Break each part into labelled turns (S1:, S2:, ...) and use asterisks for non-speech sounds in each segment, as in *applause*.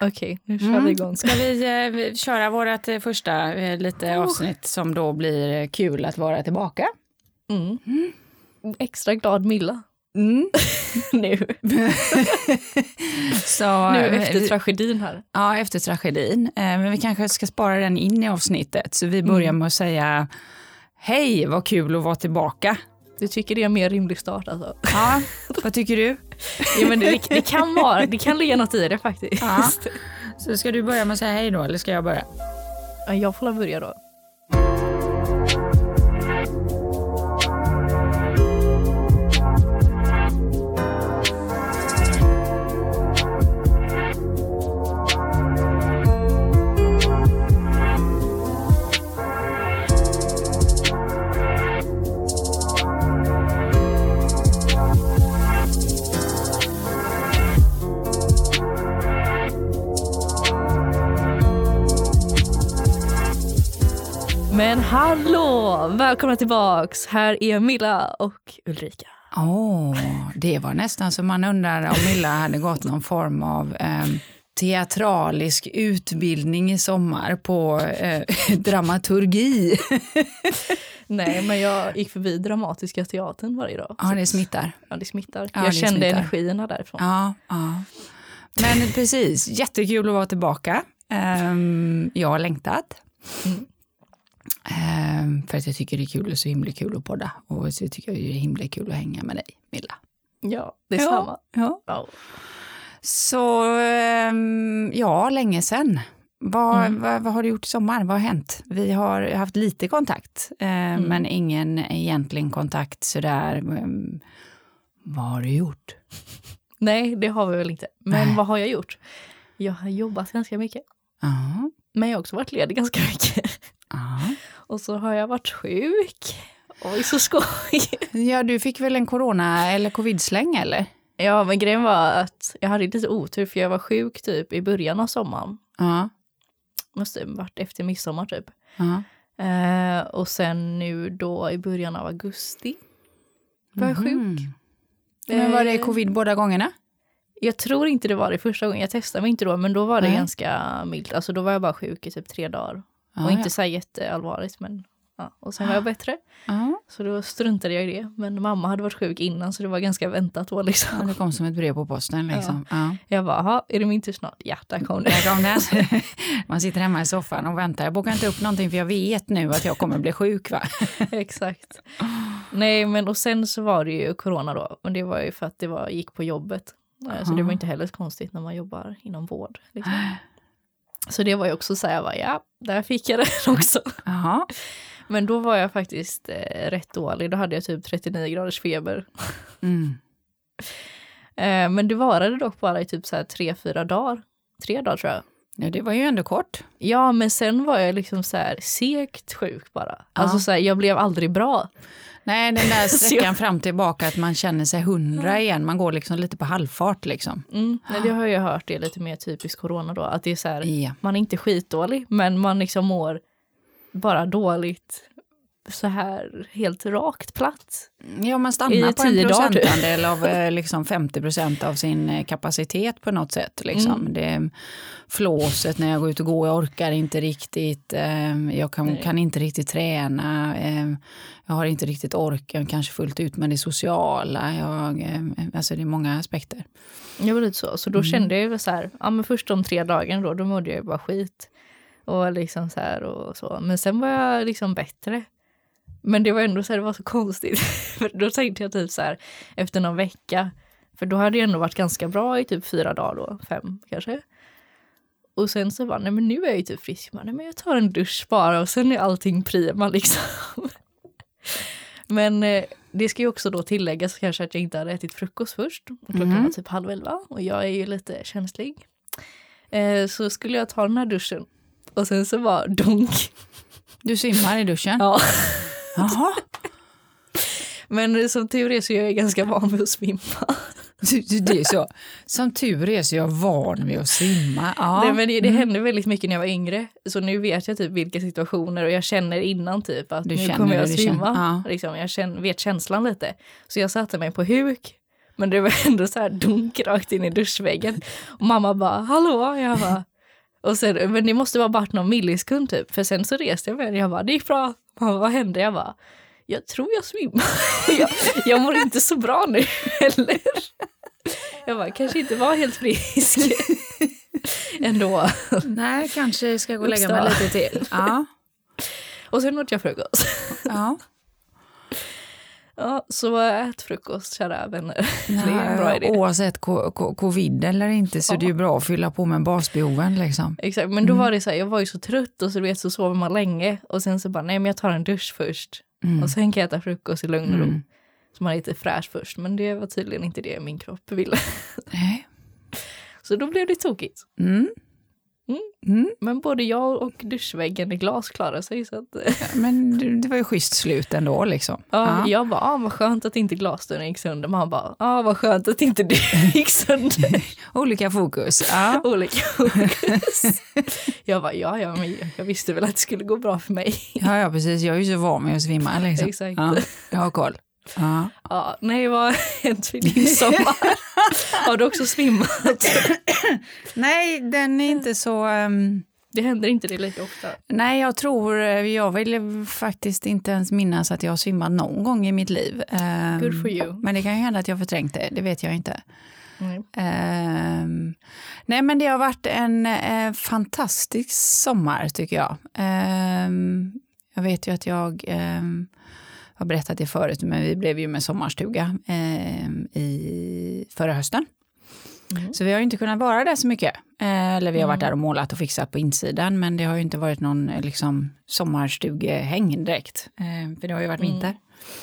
S1: Okej, nu kör vi igång.
S2: Ska vi eh, köra vårt eh, första eh, lite avsnitt som då blir eh, kul att vara tillbaka?
S1: Mm. Extra glad Milla. *laughs* nu. *laughs*
S2: Så,
S1: nu
S2: eh,
S1: efter tragedin här.
S2: Ja, efter tragedin. Eh, Men vi kanske ska spara den in i avsnittet. Så vi börjar med att säga Hej, vad kul att vara tillbaka.
S1: Du tycker det är en mer rimlig start alltså?
S2: Ja, *laughs* vad tycker du?
S1: Ja, men det, det kan vara, det kan ligga något i det faktiskt.
S2: Ja. Så ska du börja med att säga hej då, eller ska jag börja?
S1: Ja, Jag får väl börja då. Men hallå! Välkomna tillbaks! Här är Milla och Ulrika.
S2: Åh, det var nästan så man undrar om Milla hade gått någon form av eh, teatralisk utbildning i sommar på eh, *laughs* dramaturgi. *laughs*
S1: Nej, men jag gick förbi Dramatiska teatern varje dag.
S2: Ja, det smittar.
S1: Ja, det smittar.
S2: Ja,
S1: jag
S2: det
S1: kände
S2: smittar.
S1: energierna därifrån.
S2: Ja, ja. Men precis, jättekul att vara tillbaka. Ehm, jag har längtat.
S1: Mm.
S2: Ehm, för att jag tycker det är kul, och så himla kul att podda. Och så tycker jag det är himla kul att hänga med dig, Milla.
S1: Ja, detsamma.
S2: Ja.
S1: Ja.
S2: Så, ehm, ja, länge sen. Vad,
S1: Mm.
S2: vad, vad har du gjort i sommar? Vad har hänt? Vi har haft lite kontakt, eh,
S1: Mm.
S2: men ingen egentlig kontakt sådär. ehm, vad har du gjort? *laughs*
S1: Nej, det har vi väl inte. Men
S2: Nej.
S1: vad har jag gjort? Jag har jobbat ganska mycket.
S2: Ja,
S1: Men jag har också varit ledig ganska mycket.
S2: Ja.
S1: Och så har jag varit sjuk. Oj, så skoj!
S2: Ja, du fick väl en corona eller covid-släng eller?
S1: Ja, men grejen var att jag hade lite otur för jag var sjuk typ i början av sommaren.
S2: Ja.
S1: Måste varit efter midsommar typ.
S2: ja.
S1: Eh, och sen nu då i början av augusti var jag sjuk.
S2: Mhm. Men var det
S1: Eh,
S2: covid båda gångerna?
S1: Jag tror inte det var det första gången, jag testade mig inte då, men då var det
S2: Nej.
S1: ganska milt. Alltså då var jag bara sjuk i typ tre dagar.
S2: Ja,
S1: och inte så här jätteallvarligt, men ja. Och sen var jag *gasps* bättre. Så då struntade jag i det. Men mamma hade varit sjuk innan så det var ganska väntat då liksom.
S2: ja, det kom som ett brev på posten liksom. Ja.
S1: Jag bara, "Jaha, är det min tur snart? Ja, där kom det.
S2: Där kom den. *laughs* Man sitter hemma i soffan och väntar. Jag bokar inte upp någonting för jag vet nu att jag kommer bli sjuk. Va? *laughs*
S1: Exakt. Nej, men och sen så var det ju corona då. Och det var ju för att det var, gick på jobbet. Eh, Så det var inte heller konstigt när man jobbar inom vård. Liksom. *gasps* Så det var ju också så här, jag bara, ja, där fick jag den *laughs* också.
S2: Jaha.
S1: Men då var jag faktiskt eh, rätt dålig. Då hade jag typ 39 graders feber.
S2: Mm. *laughs*
S1: Eh, men det varade dock bara i typ så här tre, fyra dagar. Tre dagar tror jag.
S2: Ja, det var ju ändå kort.
S1: Ja, men sen var jag liksom så här segt sjuk bara.
S2: Ja.
S1: Alltså så här, jag blev aldrig bra.
S2: Nej, den där *laughs* sträckan fram tillbaka att man känner sig hundra igen. Man går liksom lite på halvfart liksom.
S1: Mm. Men det har jag hört, det är lite mer typiskt corona då. Att det är så här,
S2: Ja.
S1: man är inte skitdålig, men man liksom mår bara dåligt så här helt rakt platt.
S2: Ja, man stannar på en
S1: typ.
S2: procentandel av eh, liksom 50 procent av sin eh, kapacitet på något sätt. Liksom.
S1: Mm.
S2: Det flåset när jag går ut och går, jag orkar inte riktigt, eh, jag kan, kan inte riktigt träna, jag har inte riktigt orken kanske fullt ut med det sociala. Jag, alltså det är många aspekter.
S1: Var lite så. Så då kände jag ju så här, ja men först de tre dagarna då, då mådde jag ju bara skit. Och liksom så här och så. Men sen var jag liksom bättre. Men det var ändå så här, det var så konstigt. *laughs* För då tänkte jag typ så här, efter någon vecka, för då hade jag ändå varit ganska bra i typ fyra dagar då, fem kanske. Och sen så bara, nej men nu är jag ju typ frisk. Jag bara, nej men jag tar en dusch bara och sen är allting prima *laughs* liksom. Men eh, det ska ju också då tilläggas kanske att jag inte hade ätit frukost först. Och Klockan
S2: Mhm.
S1: var typ halv elva och jag är ju lite känslig. Eh, så skulle jag ta den här duschen och sen så var donk.
S2: Du simmar i duschen?
S1: Ja.
S2: Jaha. *laughs*
S1: Men som tur är så är jag ganska van vid att svimma.
S2: Det är så. Som tur är så är jag van vid att simma. Ja.
S1: Nej, men det, det hände väldigt mycket när jag var yngre. Så nu vet jag typ vilka situationer och jag känner innan typ att
S2: Du
S1: nu kommer jag att svimma.
S2: ja.
S1: Liksom, jag känner, vet känslan lite. Så jag satte mig på huk Men det var *laughs* ändå så här dunk rakt in i duschväggen. Och mamma bara, hallå? Jag bara, och sen, men det måste vara varit någon millisekund typ. För sen så reste jag mig och jag bara, det gick bra. Mamma, vad hände? Jag bara, jag tror jag svimmar. *laughs* jag, jag mår inte så bra nu *laughs* heller. Jag bara, kanske inte var helt frisk *laughs* ändå.
S2: Nej, kanske ska gå och lägga mig lite till. Ja.
S1: Och sen åt jag frukost.
S2: Ja.
S1: Ja, så ät frukost kära vänner. *laughs* det är en bra idé.
S2: Oavsett co co covid eller inte så ja. det är bra att fylla på med basbehoven. Liksom.
S1: Exakt, men då mm. var det så här, jag var ju så trött och så, vet, så sover man länge och sen så bara, nej men jag tar en dusch först. Mm. Och sen kan jag äta frukost i lugn och ro. Mm. Så man är lite fräsch först, men det var tydligen inte det min kropp ville.
S2: Nej. *laughs*
S1: Så då blev det tokigt.
S2: Mm.
S1: Mm. Mm. Men både jag och duschväggen i glas klarade sig. Så att...
S2: ja, men det var ju schysst slut ändå liksom.
S1: Ja, ja. Jag bara, ah, vad skönt att inte glasdörren gick sönder. Man bara, ah, vad skönt att inte det *laughs* gick sönder. *laughs*
S2: Olika fokus. Ja.
S1: Olika fokus. jag bara, ja, ja, men jag visste väl att det skulle gå bra för mig.
S2: ja, ja, precis. Jag är ju så van med att svimma. Liksom.
S1: Exakt.
S2: Ja, jag har koll. Ja.
S1: ja nej, har hänt *laughs* vid din sommar? *laughs* har du också svimmat? *clears throat*
S2: nej, den är inte så... Um...
S1: Det händer inte det lika ofta?
S2: Nej, jag tror... Eh, jag vill faktiskt inte ens minnas att jag har svimmat någon gång i mitt liv.
S1: Um, Good for you.
S2: Men det kan ju hända att jag förträngt det, det vet jag inte. Mm. Um, nej, men det har varit en uh, fantastisk sommar, tycker jag. Um, jag vet ju att jag har berättat det förut, men vi blev ju med sommarstuga eh, i förra hösten. Mm. Så vi har inte kunnat vara där så mycket. Eh, eller vi har varit mm. där och målat och fixat på insidan, men det har ju inte varit någon eh, liksom, sommarstugehäng direkt. Eh, för det har ju varit mm. vinter.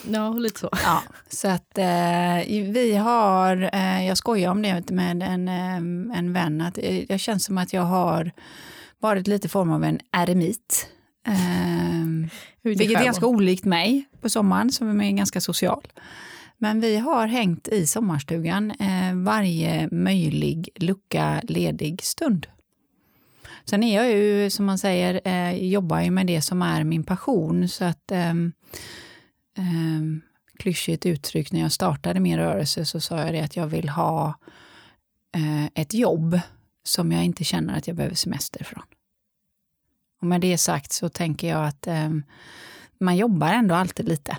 S1: Ja, lite så.
S2: Ja, så att eh, vi har, eh, jag skojar om det med en, eh, en vän, att det känns som att jag har varit lite form av en eremit. Eh, vilket är ganska olikt mig på sommaren som är ganska social. Men vi har hängt i sommarstugan eh, varje möjlig lucka ledig stund. Sen är jag ju, som man säger, eh, jobbar ju med det som är min passion. Så att eh, eh, klyschigt uttryck, när jag startade min rörelse så sa jag det att jag vill ha eh, ett jobb som jag inte känner att jag behöver semester från. Och med det sagt så tänker jag att eh, man jobbar ändå alltid lite.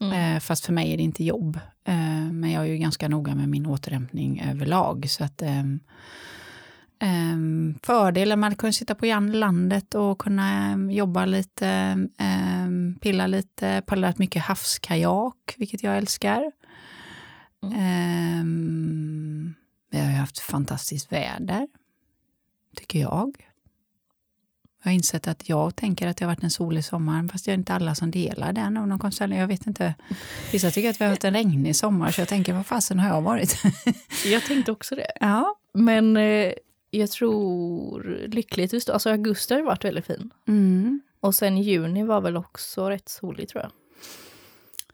S2: Mm. Eh, fast för mig är det inte jobb. Eh, men jag är ju ganska noga med min återhämtning överlag. Så att, eh, fördelen med att kunna sitta på landet och kunna jobba lite, pilla lite, paddlat mycket havskajak, vilket jag älskar. Mm. vi har ju haft fantastiskt väder, tycker jag. Jag har insett att jag tänker att det har varit en solig sommar, fast det är inte alla som delar den av någon konstellation. Jag vet inte. Vissa tycker att vi har haft en regnig sommar, så jag tänker, vad fasen har jag varit? *laughs*
S1: jag tänkte också det.
S2: Ja.
S1: Men eh, jag tror lyckligtvis, alltså augusti har varit väldigt fin.
S2: Mm.
S1: Och sen juni var väl också rätt solig tror jag.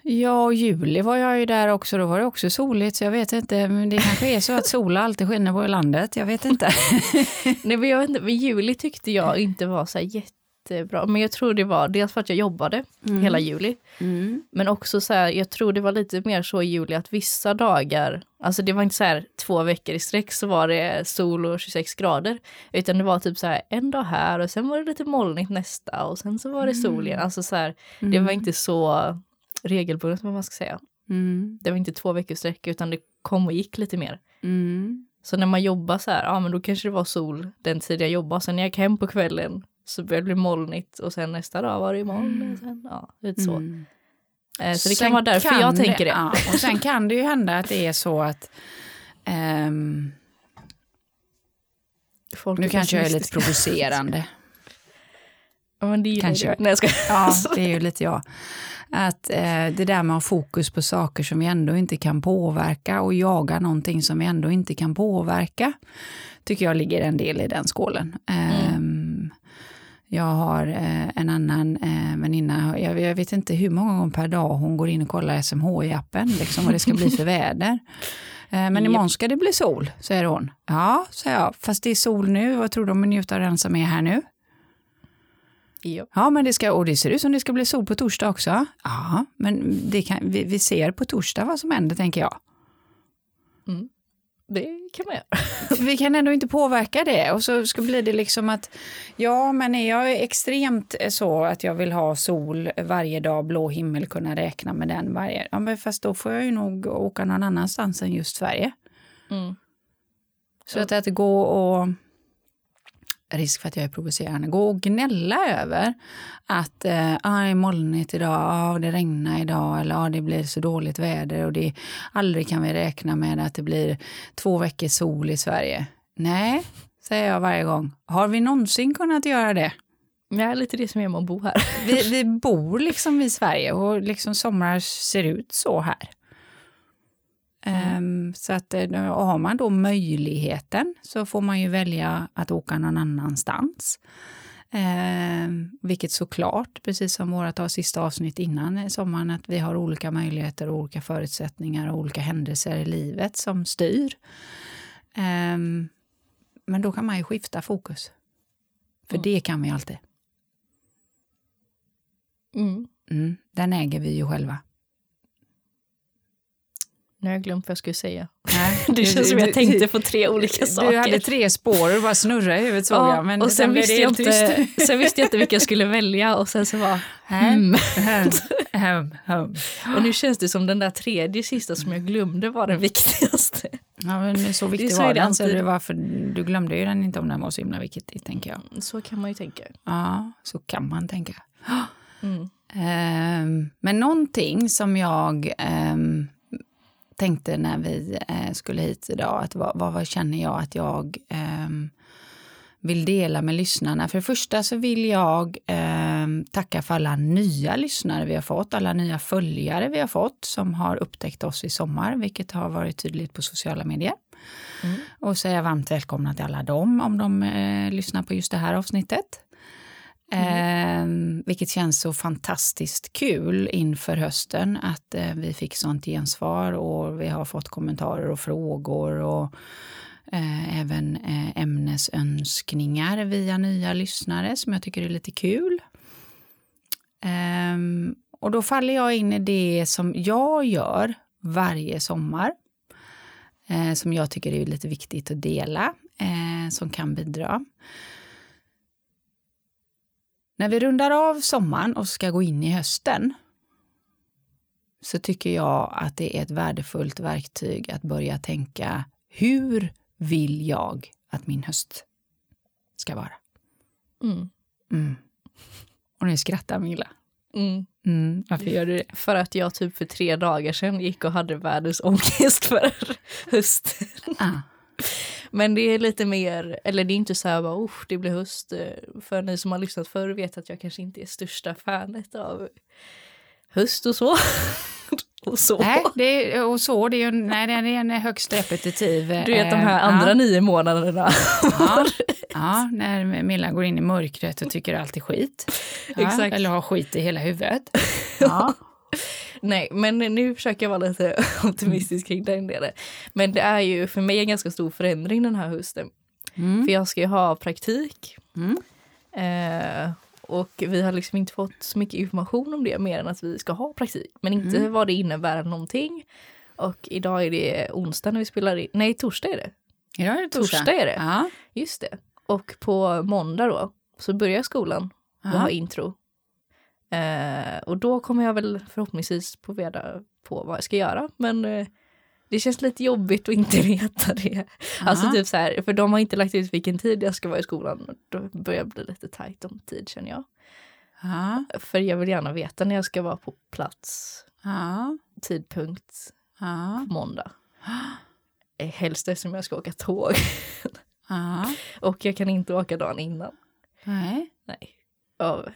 S2: Ja, och juli var jag ju där också. Då var det också soligt, så jag vet inte. Men det kanske är så att solen alltid skiner på landet. Jag vet inte. *laughs*
S1: Nej, men jag vet inte. Men juli tyckte jag inte var så jättebra. Men jag tror det var dels för att jag jobbade mm. hela juli.
S2: Mm.
S1: Men också så här, jag tror det var lite mer så i juli att vissa dagar, alltså det var inte så här två veckor i sträck så var det sol och 26 grader. Utan det var typ så här en dag här och sen var det lite molnigt nästa och sen så var det sol igen. Mm. Alltså så här, det var
S2: mm.
S1: inte så regelbundet vad man ska säga.
S2: Mm.
S1: Det var inte två veckors sträck utan det kom och gick lite mer.
S2: Mm.
S1: Så när man jobbar så här, ja men då kanske det var sol den tid jag jobbade. Sen när jag gick hem på kvällen så började det bli molnigt och sen nästa dag var det moln. Mm. Sen, ja, lite så. Mm. Eh, så det sen kan vara därför kan jag det, tänker det. Ja,
S2: och sen *laughs* kan det ju hända att det är så att um, Folk nu kanske jag är lite provocerande. *laughs*
S1: ja, men det
S2: kanske.
S1: Det. Nej, jag ska...
S2: Ja, *laughs* det är ju lite jag. Att eh, det där med att ha fokus på saker som vi ändå inte kan påverka och jaga någonting som vi ändå inte kan påverka, tycker jag ligger en del i den skålen. Mm. Eh, jag har eh, en annan eh, väninna, jag, jag, vet inte hur många gånger per dag hon går in och kollar SMH-appen, liksom vad det ska bli för *laughs* väder. Eh, men imorgon ska det bli sol, säger hon. Ja, säger jag, fast det är sol nu, vad tror du om vi njuter av den som är här nu?
S1: Jo.
S2: Ja, men det ska, och det ser ut som det ska bli sol på torsdag också. Ja, men det kan, vi, vi ser på torsdag vad som händer, tänker jag.
S1: Det kan man göra. *laughs*
S2: Vi kan ändå inte påverka det och så ska bli det liksom att ja, men är jag extremt så att jag vill ha sol varje dag, blå himmel, kunna räkna med den varje, ja men fast då får jag ju nog åka någon annanstans än just Sverige.
S1: Mm.
S2: Så att, att gå och risk för att jag är provocerande, gå och gnälla över att eh, ah, det är molnigt idag, ah, det regnar idag eller ah, det blir så dåligt väder och det, aldrig kan vi räkna med att det blir två veckor sol i Sverige. Nej, säger jag varje gång. Har vi någonsin kunnat göra det?
S1: Det är lite det som är med att bo här.
S2: Vi, *laughs* vi bor liksom i Sverige och liksom somrar ser ut så här. Um, så att och har man då möjligheten så får man ju välja att åka någon annanstans. Um, vilket såklart, precis som vårt sista avsnitt innan sommaren, att vi har olika möjligheter och olika förutsättningar och olika händelser i livet som styr. Um, men då kan man ju skifta fokus. För mm. det kan vi alltid.
S1: Mm.
S2: Mm, den äger vi ju själva.
S1: Nu har jag glömt vad jag skulle säga. Nej, *laughs* det känns som jag tänkte på tre olika saker.
S2: Du hade tre spår och bara snurrade i huvudet såg ja, jag. Men
S1: och sen, visste jag inte, sen visste jag inte vilka jag skulle välja och sen så var hmm.
S2: hum, hum.
S1: Och nu känns det som den där tredje sista som jag glömde var den viktigaste.
S2: Ja, men så viktig så var den, så det varför, du glömde ju den inte om den var så himla viktig, tänker jag.
S1: Så kan man ju tänka.
S2: Ja, så kan man tänka.
S1: Mm.
S2: Um, men någonting som jag um, tänkte när vi eh, skulle hit idag, att vad, vad, känner jag att jag eh, vill dela med lyssnarna? För det första så vill jag eh, tacka för alla nya lyssnare vi har fått, alla nya följare vi har fått som har upptäckt oss i sommar, vilket har varit tydligt på sociala medier. Mm. Och säga varmt välkomna till alla dem om de eh, lyssnar på just det här avsnittet. Mm. Eh, vilket känns så fantastiskt kul inför hösten att eh, vi fick sånt gensvar och vi har fått kommentarer och frågor och eh, även eh, ämnesönskningar via nya lyssnare som jag tycker är lite kul. Ehm, och då faller jag in i det som jag gör varje sommar eh, som jag tycker är lite viktigt att dela, eh, som kan bidra. När vi rundar av sommaren och ska gå in i hösten så tycker jag att det är ett värdefullt verktyg att börja tänka hur vill jag att min höst ska vara?
S1: Mm.
S2: Mm. Och nu skrattar Milla.
S1: Mm.
S2: Mm. Varför gör du det?
S1: För att jag typ för tre dagar sedan gick och hade världens ångest för *laughs* hösten.
S2: Ah.
S1: Men det är lite mer, eller det är inte så här bara, det blir höst. Eh, för ni som har lyssnat förr vet att jag kanske inte är största fanet av höst och så. *laughs* och så.
S2: Nej, det är, och så, det är, nej, det är en högst repetitiv.
S1: Du vet de här andra ja. nio månaderna.
S2: Ja, ja, när Milla går in i mörkret och tycker allt är skit. *laughs* Ja,
S1: Exakt.
S2: Eller har skit i hela huvudet. *laughs* Ja.
S1: Nej, men nu försöker jag vara lite *laughs* optimistisk kring den delen. Men det är ju för mig en ganska stor förändring den här hösten.
S2: Mm.
S1: För jag ska ju ha praktik.
S2: Mm.
S1: Eh, och vi har liksom inte fått så mycket information om det mer än att vi ska ha praktik. Men inte
S2: Mm.
S1: vad det innebär någonting. Och idag är det onsdag när vi spelar in. Nej, torsdag är det.
S2: Idag är det torsdag.
S1: Torsdag är det.
S2: Ja.
S1: Just det. Och på måndag då så börjar skolan och
S2: Ja.
S1: ha intro. Eh, och då kommer jag väl förhoppningsvis få reda på vad jag ska göra. Men eh, det känns lite jobbigt att inte *laughs* veta det. Alltså
S2: Ja.
S1: typ så här, för de har inte lagt ut vilken tid jag ska vara i skolan. Då börjar det bli lite tajt om tid känner jag.
S2: Ja.
S1: För jag vill gärna veta när jag ska vara på plats,
S2: Ja.
S1: tidpunkt på måndag. Eh, Helst eftersom jag ska åka tåg. *laughs* Och jag kan inte åka dagen innan.
S2: Nej.
S1: Nej. Av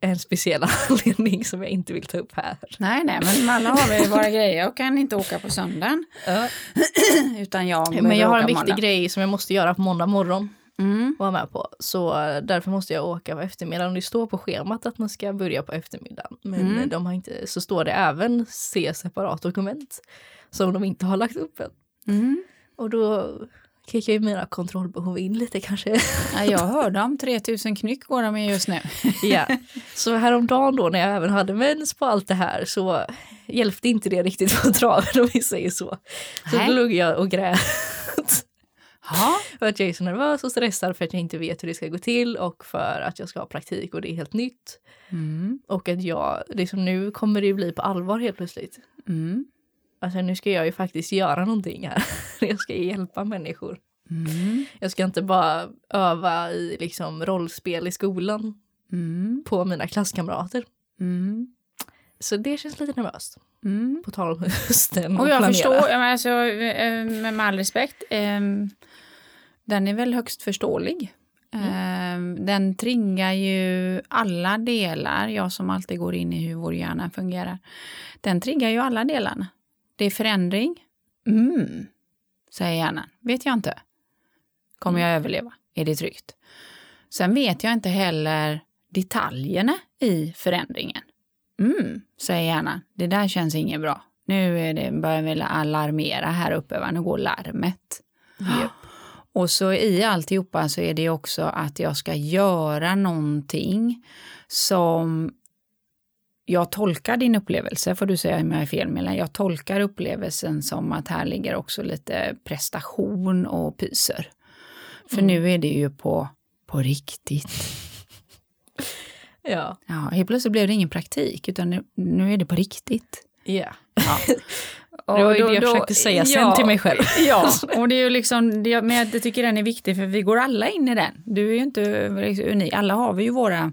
S1: en speciell *laughs* anledning som jag inte vill ta upp här.
S2: nej, nej, men alla har vi *laughs* våra grejer och kan inte åka på söndagen. *clears throat* Utan jag
S1: Men jag har en viktig
S2: måndag.
S1: grej som jag måste göra på måndag morgon.
S2: Mm.
S1: Vara med på. Så eh, därför måste jag åka på eftermiddagen. Det står på schemat att man ska börja på eftermiddagen. Men
S2: Mm.
S1: eh, de har inte, så står det även se separat dokument. Som de inte har lagt upp än.
S2: Mm.
S1: Och då kickar ju mina kontrollbehov in lite kanske.
S2: Ja, jag hörde om 3000 knyck går de med just nu. *laughs*
S1: ja. Så häromdagen då när jag även hade mens på allt det här så hjälpte inte det riktigt på traven *laughs* om vi säger så. Så
S2: Nej.
S1: då låg jag och grät.
S2: Ja. *laughs*
S1: För att jag är så nervös och stressad för att jag inte vet hur det ska gå till och för att jag ska ha praktik och det är helt nytt.
S2: Mm.
S1: Och att jag, liksom nu kommer det ju bli på allvar helt plötsligt.
S2: Mm.
S1: Alltså nu ska jag ju faktiskt göra någonting här. *laughs* Jag ska hjälpa människor.
S2: Mm.
S1: Jag ska inte bara öva i liksom rollspel i skolan
S2: Mm.
S1: på mina klasskamrater.
S2: Mm.
S1: Så det känns lite nervöst.
S2: Mm.
S1: På tal om hösten
S2: Och jag
S1: planera.
S2: förstår, men alltså, eh, med all respekt, eh, den är väl högst förståelig. Eh, Den triggar ju alla delar, jag som alltid går in i hur vår hjärna fungerar. Den triggar ju alla delarna. Det är förändring. Mm, säger hjärnan. Vet jag inte. Kommer jag överleva? Är det tryggt? Sen vet jag inte heller detaljerna i förändringen. Mm, säger hjärnan. Det där känns inget bra. Nu är det, börjar vi alarmera här uppe, va? nu går larmet. *gasps* Och så i alltihopa så är det också att jag ska göra någonting som jag tolkar din upplevelse, får du säga om jag är fel, men jag tolkar upplevelsen som att här ligger också lite prestation och pyser. För nu är det ju på, på riktigt. *laughs*
S1: Ja.
S2: Ja, helt plötsligt blev det ingen praktik, utan nu, nu är det på riktigt.
S1: Ja.
S2: Ja. *laughs*
S1: Det var ju det jag försökte säga sen till mig själv. *laughs*
S2: Ja, och det är ju liksom, det, men jag tycker den är viktig för vi går alla in i den. Du är ju inte unik, alla har vi ju våra,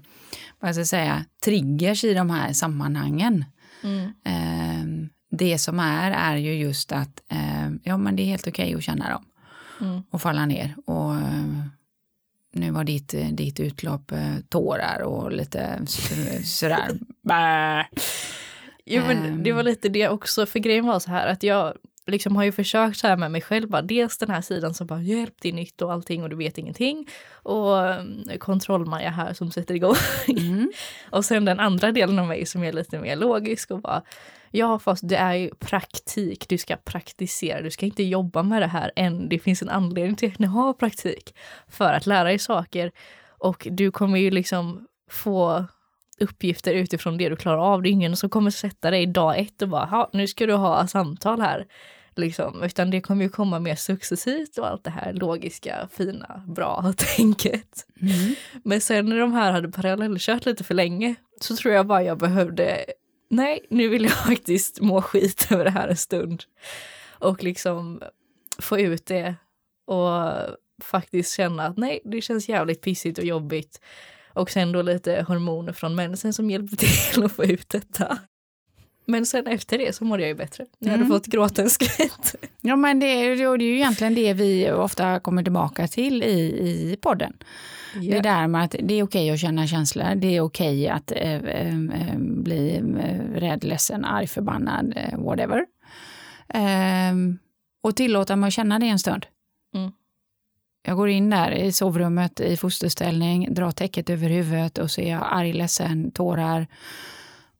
S2: vad ska jag säga, triggers i de här sammanhangen.
S1: Mm.
S2: Ehm, det som är, är ju just att ehm, ja, men det är helt okej att känna dem
S1: Mm.
S2: och falla ner. Och ehm, nu var ditt, ditt utlopp eh, tårar och lite sådär. *laughs*
S1: Jo, men
S2: Ehm.
S1: det var lite det också, för grejen var så här att jag liksom har ju försökt så här med mig själv, bara, dels den här sidan som bara hjälp, det är nytt och allting och du vet ingenting. Och um, kontrollmaja här som sätter igång. *laughs*
S2: Mm.
S1: och sen den andra delen av mig som är lite mer logisk och bara ja fast det är ju praktik, du ska praktisera, du ska inte jobba med det här än. Det finns en anledning till att ni har praktik för att lära dig saker och du kommer ju liksom få uppgifter utifrån det du klarar av. Det är ingen som kommer sätta dig dag ett och bara, "Ha, nu ska du ha samtal här. Liksom. Utan det kommer ju komma mer successivt och allt det här logiska, fina, bra *laughs* tänket.
S2: Mm.
S1: Men sen när de här hade parallellkört lite för länge så tror jag bara jag behövde, nej, nu vill jag *laughs* faktiskt må skit över det här en stund. Och liksom få ut det och faktiskt känna att nej, det känns jävligt pissigt och jobbigt. Och sen då lite hormoner från mensen som hjälpte *laughs* till att få ut detta. Men sen efter det så mådde jag ju bättre. Jag hade
S2: Mm.
S1: fått gråta en skvätt. *laughs*
S2: Ja, men det är, det är ju egentligen det vi ofta kommer tillbaka till i, i podden. Det där med att det är okej att känna känslor, det är okej att eh, eh, eh, bli rädd, ledsen, arg, förbannad, whatever. Ehm, och tillåta mig att känna det en stund.
S1: Mm.
S2: Jag går in där i sovrummet i fosterställning, drar täcket över huvudet och så är jag arg, ledsen, tårar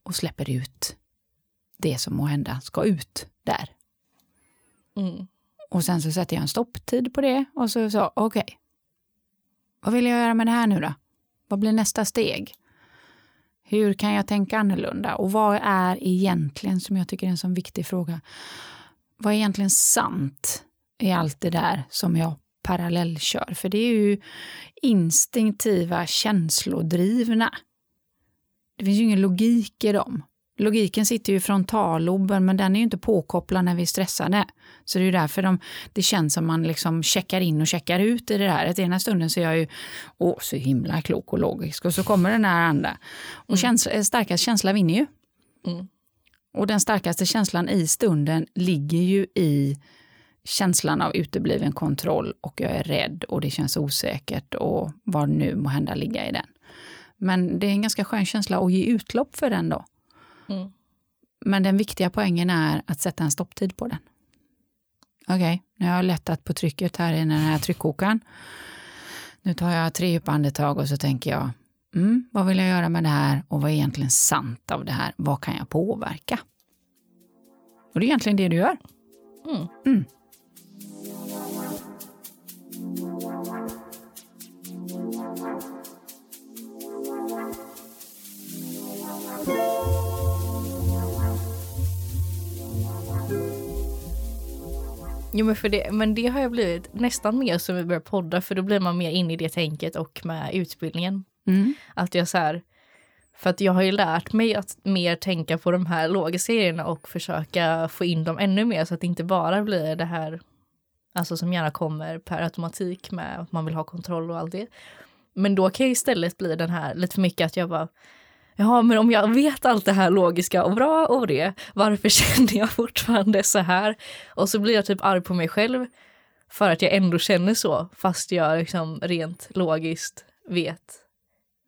S2: och släpper ut det som må hända ska ut där.
S1: Mm.
S2: Och sen så sätter jag en stopptid på det och så sa okej. Vad vill jag göra med det här nu då? Vad blir nästa steg? Hur kan jag tänka annorlunda? Och vad är egentligen, som jag tycker är en så viktig fråga, vad är egentligen sant i allt det där som jag parallellkör? För det är ju instinktiva, känslodrivna. Det finns ju ingen logik i dem. Logiken sitter ju i frontalloben, men den är ju inte påkopplad när vi är stressade. Så det är ju därför de, det känns som man liksom checkar in och checkar ut i det där. Att ena stunden så är jag ju åh, så himla klok och logisk och så kommer den här andra. Och känsla, starkast känsla vinner ju.
S1: Mm.
S2: Och den starkaste känslan i stunden ligger ju i känslan av utebliven kontroll och jag är rädd och det känns osäkert och vad nu må hända ligga i den. Men det är en ganska skön känsla att ge utlopp för den då.
S1: Mm.
S2: Men den viktiga poängen är att sätta en stopptid på den. Okej, nu har jag lättat på trycket här i den här tryckkokaren. Nu tar jag tre djupa andetag och så tänker jag, mm, vad vill jag göra med det här och vad är egentligen sant av det här? Vad kan jag påverka? Och det är egentligen det du gör.
S1: Mm.
S2: Mm.
S1: Jo men, för det, men det har jag blivit nästan mer som vi börjar podda för då blir man mer inne i det tänket och med utbildningen.
S2: Mm.
S1: Att jag så här, för att jag har ju lärt mig att mer tänka på de här logiska grejerna och försöka få in dem ännu mer så att det inte bara blir det här, alltså som gärna kommer per automatik med att man vill ha kontroll och allt det. Men då kan jag istället bli den här lite för mycket att jag bara, ja men om jag vet allt det här logiska och bra och det, varför *laughs* känner jag fortfarande så här? Och så blir jag typ arg på mig själv för att jag ändå känner så, fast jag liksom rent logiskt vet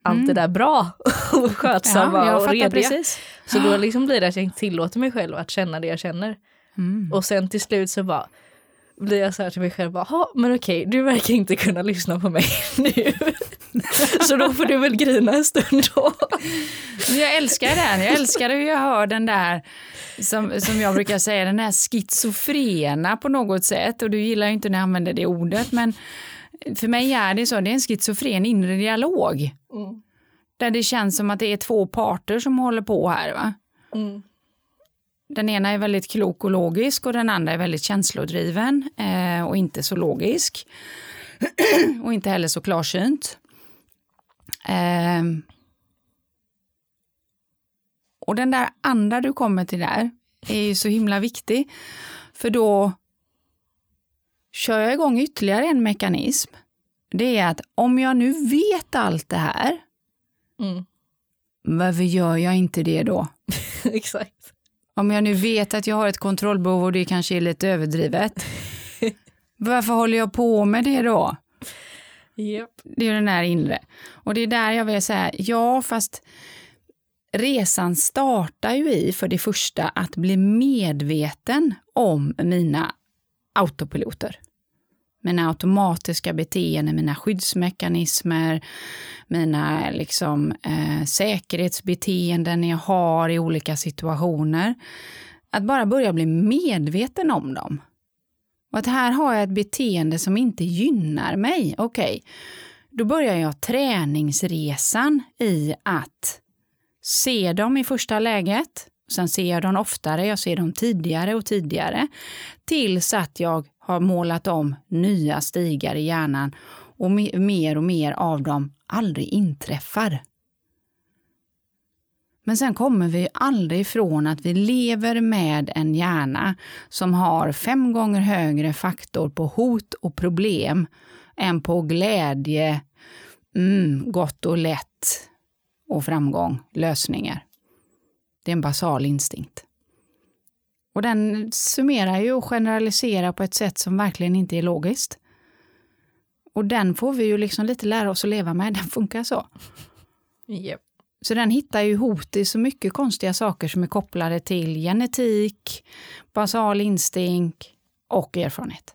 S1: allt
S2: Mm.
S1: det där bra *laughs* och skötsamma
S2: jag
S1: och rediga.
S2: precis.
S1: Så då *gasps* liksom blir det att jag inte tillåter mig själv att känna det jag känner.
S2: Mm.
S1: Och sen till slut så bara blir jag så här till mig själv, bara, "Ha, men okej, du verkar inte kunna lyssna på mig *laughs* nu. *laughs* så då får du väl grina en stund då.
S2: Jag älskar den. Jag älskar hur jag hör den där, som, som jag brukar säga, den här schizofrena på något sätt. Och du gillar ju inte när jag använder det ordet, men för mig är det så, det är en schizofren inre dialog.
S1: Mm.
S2: Där det känns som att det är två parter som håller på här. Va?
S1: Mm.
S2: Den ena är väldigt klok och logisk och den andra är väldigt känslodriven eh, och inte så logisk. *clears throat* och inte heller så klarsynt. Eh, och den där andra du kommer till där är ju så himla viktig. För då kör jag igång ytterligare en mekanism. Det är att om jag nu vet allt det här,
S1: Mm.
S2: varför gör jag inte det då? *laughs*
S1: Exakt.
S2: Om jag nu vet att jag har ett kontrollbehov och det kanske är lite överdrivet. *laughs* Varför håller jag på med det då?
S1: Yep.
S2: Det är den där inre. Och det är där jag vill säga, ja fast resan startar ju i för det första att bli medveten om mina autopiloter. Mina automatiska beteenden, mina skyddsmekanismer, mina liksom, eh, säkerhetsbeteenden jag har i olika situationer. Att bara börja bli medveten om dem. Och att här har jag ett beteende som inte gynnar mig. Okej, då börjar jag träningsresan i att se dem i första läget. Sen ser jag dem oftare, jag ser dem tidigare och tidigare. Tills att jag har målat om nya stigar i hjärnan och mer och mer av dem aldrig inträffar. Men sen kommer vi aldrig ifrån att vi lever med en hjärna som har fem gånger högre faktor på hot och problem än på glädje, mm, gott och lätt och framgång, lösningar. Det är en basal instinkt. Och den summerar ju och generaliserar på ett sätt som verkligen inte är logiskt. Och den får vi ju liksom lite lära oss att leva med, *laughs* den funkar så.
S1: Yep.
S2: Så den hittar ju hot i så mycket konstiga saker som är kopplade till genetik, basal instinkt och erfarenhet.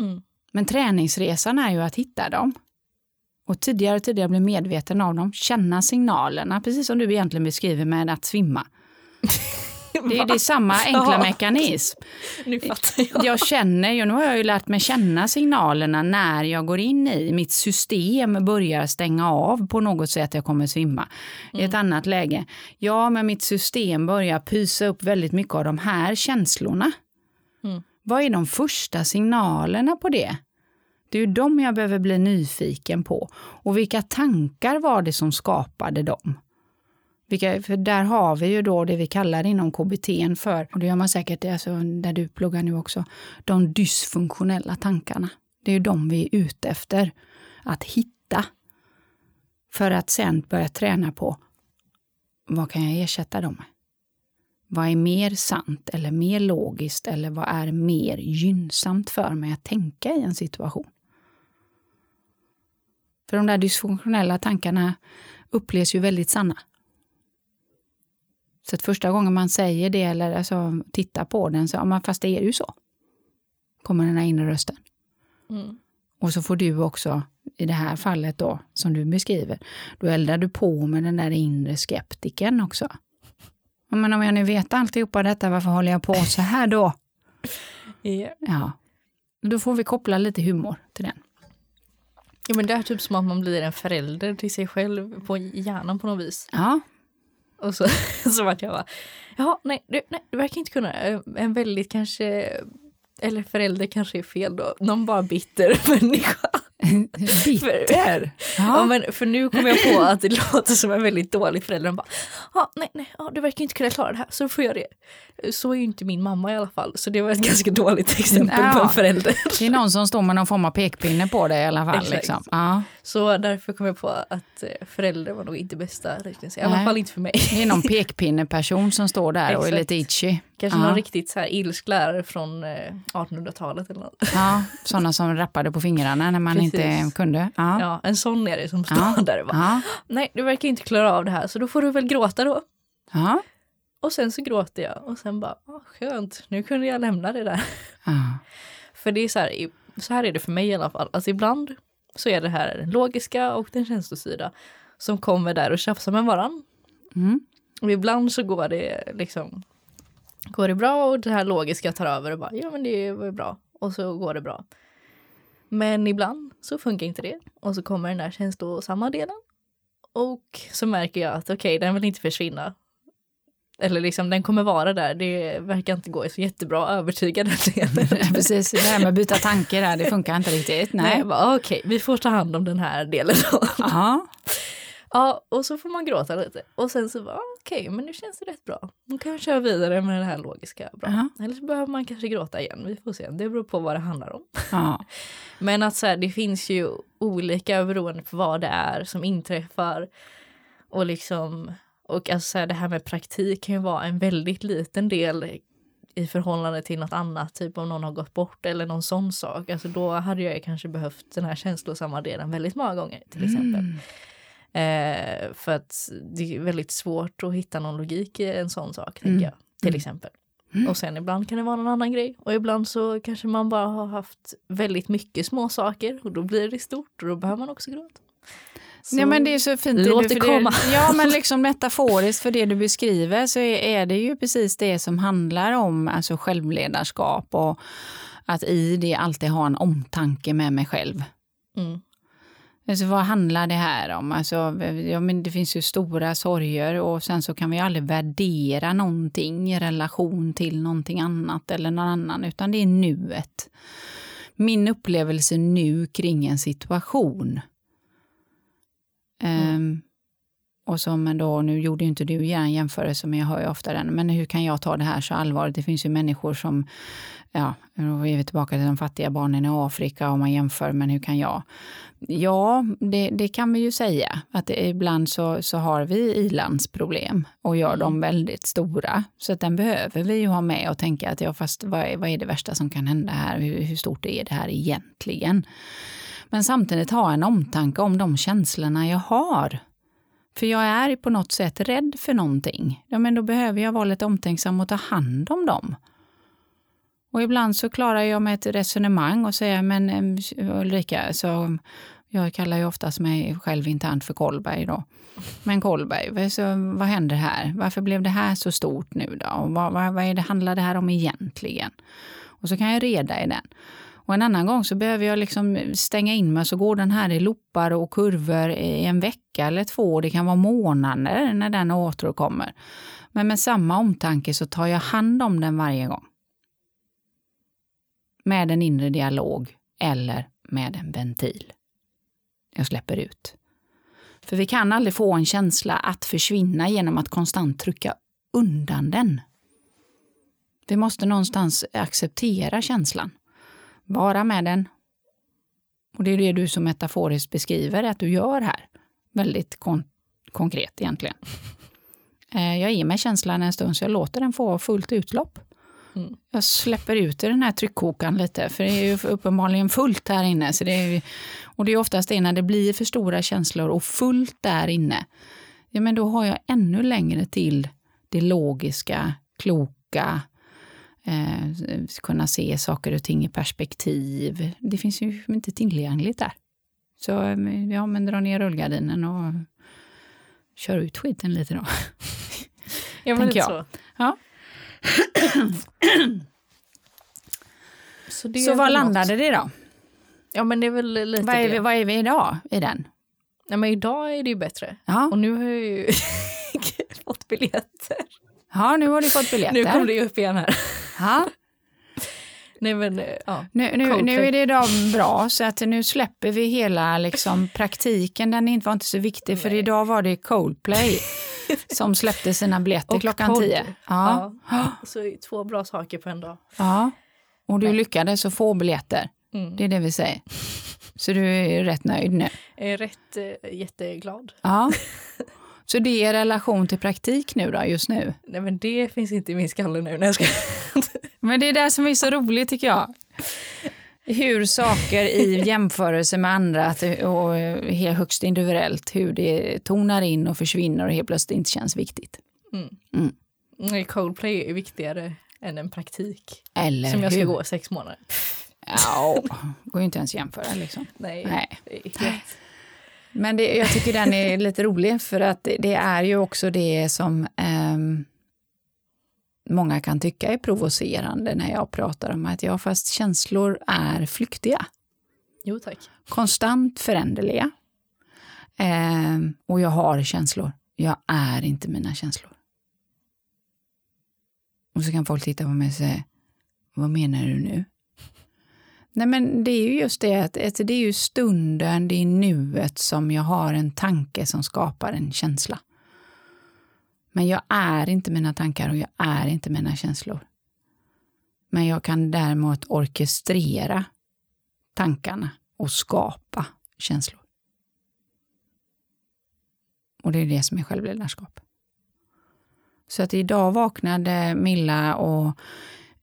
S1: Mm.
S2: Men träningsresan är ju att hitta dem. Och tidigare och tidigare bli medveten av dem, känna signalerna, precis som du egentligen beskriver med att svimma. *laughs* *laughs* Det är, det är samma *laughs* enkla
S1: Ja.
S2: mekanism.
S1: Nu fattar jag.
S2: Jag känner ju, nu har jag ju lärt mig känna signalerna när jag går in i mitt system börjar stänga av på något sätt, jag kommer svimma. I ett annat läge, ja men mitt system börjar pysa upp väldigt mycket av de här känslorna.
S1: Mm.
S2: Vad är de första signalerna på det? Det är ju de jag behöver bli nyfiken på. Och vilka tankar var det som skapade dem? Vilka, för där har vi ju då det vi kallar inom KBT för, och det gör man säkert alltså, där du pluggar nu också, de dysfunktionella tankarna. Det är ju de vi är ute efter att hitta. För att sen börja träna på vad kan jag ersätta dem med? Vad är mer sant eller mer logiskt eller vad är mer gynnsamt för mig att tänka i en situation? För de där dysfunktionella tankarna upplevs ju väldigt sanna. Så att första gången man säger det eller alltså, tittar på den så, ja men fast det är ju så. Kommer den här inre rösten.
S1: Mm.
S2: Och så får du också, i det här fallet då, som du beskriver, då eldar du på med den där inre skeptiken också. Men om jag nu vet alltihopa detta, varför håller jag på så här då? *laughs*
S1: Yep.
S2: Ja, då får vi koppla lite humor till den.
S1: Ja men det är typ som att man blir en förälder till sig själv på hjärnan på något vis.
S2: Ja,
S1: Och så, *laughs* så vart jag bara, ja nej du, nej, du verkar inte kunna. En väldigt kanske eller förälder kanske är fel då, någon bara bitter *laughs* människa. *laughs*
S2: Bitter?
S1: Ja. men för nu kommer jag på att det låter som en väldigt dålig förälder. De bara, ah, nej, nej, ah, du verkar inte kunna klara det här, så får jag det. Så är ju inte min mamma i alla fall, så det var ett ganska dåligt exempel ja. på en förälder.
S2: Det är någon som står med någon form av pekpinne på det i alla fall. Liksom. Ja.
S1: Så därför kom jag på att eh, förälder var nog inte bästa liknelse, i alla fall inte för mig.
S2: Det är någon pekpinneperson som står där och är lite itchy.
S1: Kanske ja. någon riktigt så här ilsk lärare från 1800-talet eh, eller något.
S2: Ja, sådana som rappade på fingrarna när man Precis. inte kunde. Ja.
S1: ja, en sån är det som står ja. där och bara, nej du verkar inte klara av det här så då får du väl gråta då. Ja. Och sen så gråter jag och sen bara, skönt, nu kunde jag lämna det där. För det är så här, så här är det för mig i alla fall. Alltså ibland så är det här den logiska och den känslostyrda som kommer där och tjafsar med varann. Mm. Och ibland så går det liksom går det bra och det här logiska tar över och bara ja men det var bra och så går det bra. Men ibland så funkar inte det och så kommer den där känslosamma delen och så märker jag att okej, okay, den vill inte försvinna. Eller liksom den kommer vara där, det verkar inte gå så jättebra att övertyga den. *laughs*
S2: Precis, det här med att byta tanke där, det funkar inte riktigt. Nej,
S1: Nej okej, okay, vi får ta hand om den här delen då. Aha. *laughs* Ja, och så får man gråta lite. Och sen så, bara, okej, okay, men nu känns det rätt bra. Nu kan vi köra vidare med det här logiska. Bra. Uh -huh. Eller så behöver man kanske gråta igen. Vi får se. Det beror på vad det handlar om. Uh *laughs* -huh. men att så här, det finns ju olika beroende på vad det är som inträffar. Och liksom, och alltså här, det här med praktik kan ju vara en väldigt liten del i förhållande till något annat, typ om någon har gått bort eller någon sån sak. Alltså då hade jag kanske behövt den här känslosamma delen väldigt många gånger till exempel. Mm. Eh, för att det är väldigt svårt att hitta någon logik i en sån sak, mm. jag. Till mm. exempel. Mm. Och sen ibland kan det vara någon annan grej. Och ibland så kanske man bara har haft väldigt mycket små saker och då blir det stort och då behöver man också gråta.
S2: Så ja, men det är så fint.
S1: Låt det, komma.
S2: Det, ja, men *laughs* liksom metaforiskt för det du beskriver så är, är, det ju precis det som handlar om alltså självledarskap och att i det alltid ha en omtanke med mig själv. Mm. Alltså, vad handlar det här om? Alltså, ja, men det finns ju stora sorger och sen så kan vi aldrig värdera någonting i relation till någonting annat eller någon annan, utan det är nuet. Min upplevelse nu kring en situation. Mm. Um, och som då, nu gjorde inte du en jämförelse, men jag hör ju ofta den, men hur kan jag ta det här så allvarligt? Det finns ju människor som, ja, då är vi tillbaka till de fattiga barnen i Afrika och man jämför, men hur kan jag? Ja, det, det kan vi ju säga, att det, ibland så, så har vi ilandsproblem och gör dem mm. väldigt stora. Så att den behöver vi ju ha med och tänka att ja, fast vad är, vad är det värsta som kan hända här? Hur, hur stort är det här egentligen? Men samtidigt ha en omtanke om de känslorna jag har för jag är på något sätt rädd för någonting. Ja, men då behöver jag vara lite omtänksam och ta hand om dem. Och ibland så klarar jag med ett resonemang och säger, men Ulrika, så jag kallar ju oftast mig själv internt för Kolberg då. Men Kolberg, så vad händer här? Varför blev det här så stort nu då? Och vad, vad, vad är det, handlar det här om egentligen? Och så kan jag reda i den. Och en annan gång så behöver jag liksom stänga in mig så går den här i loppar och kurvor i en vecka eller två. Det kan vara månader när den återkommer. Men med samma omtanke så tar jag hand om den varje gång. Med en inre dialog eller med en ventil. Jag släpper ut. För vi kan aldrig få en känsla att försvinna genom att konstant trycka undan den. Vi måste någonstans acceptera känslan vara med den. Och det är det du som metaforiskt beskriver att du gör här. Väldigt kon konkret egentligen. *laughs* Eh, jag ger mig känslan en stund så jag låter den få fullt utlopp. Mm. Jag släpper ut i den här tryckkokaren lite, för det är ju uppenbarligen fullt här inne. Så det är, och det är oftast det när det blir för stora känslor och fullt där inne. Ja, men då har jag ännu längre till det logiska, kloka, eh, kunna se saker och ting i perspektiv. Det finns ju inte tillgängligt där. Så eh, ja, men dra ner rullgardinen och kör ut skiten lite då. *laughs*
S1: Ja, men lite jag. så. Ja. *clears throat*
S2: så så vad landade det då?
S1: Ja, men det är väl lite
S2: vad är, vi, vad är vi idag i den?
S1: Ja, men idag är det ju bättre. Ja. Och nu har jag ju *laughs* fått biljetter.
S2: Ja, nu har du fått biljetter.
S1: Nu kom det upp igen här. *laughs* Nej men, ja.
S2: Nu, nu, nu är det idag bra, så att nu släpper vi hela liksom, *laughs* praktiken. Den var inte så viktig, för
S1: Nej.
S2: idag var det Coldplay *laughs* som släppte sina biljetter
S1: Och
S2: klockan
S1: podd.
S2: tio. Ja.
S1: Ja. *gasps* Så två bra saker på en dag.
S2: ja. Och du
S1: Nej.
S2: lyckades att få biljetter.
S1: Mm.
S2: Det är det vi säger. Så du är rätt nöjd nu?
S1: Jag är rätt eh, jätteglad.
S2: Ja. Så det är relation till praktik nu då, just nu?
S1: Nej men det finns inte i min skalle nu när jag ska...
S2: Men det är det som är så roligt tycker jag. Hur saker i *laughs* jämförelse med andra och helt högst individuellt, hur det tonar in och försvinner och helt plötsligt inte känns viktigt.
S1: Mm.
S2: Mm.
S1: Nej, Coldplay är viktigare än en praktik.
S2: Eller
S1: som jag ska
S2: hur?
S1: gå sex månader.
S2: Ja, går ju inte ens att jämföra liksom.
S1: Nej,
S2: Nej. Men det, jag tycker den är *laughs* lite rolig för att det, är ju också det som ehm, många kan tycka är provocerande när jag pratar om att ja, fast känslor är flyktiga.
S1: Jo tack.
S2: konstant föränderliga. Ehm, och jag har känslor. Jag är inte mina känslor. Och så kan folk titta på mig och säga, vad menar du nu? Nej men det är ju just det att alltså, det är ju stunden, det är nuet som jag har en tanke som skapar en känsla. Men jag är inte mina tankar och jag är inte mina känslor. Men jag kan däremot orkestrera tankarna och skapa känslor. Och det är det som är självledarskap. Så att idag vaknade Milla och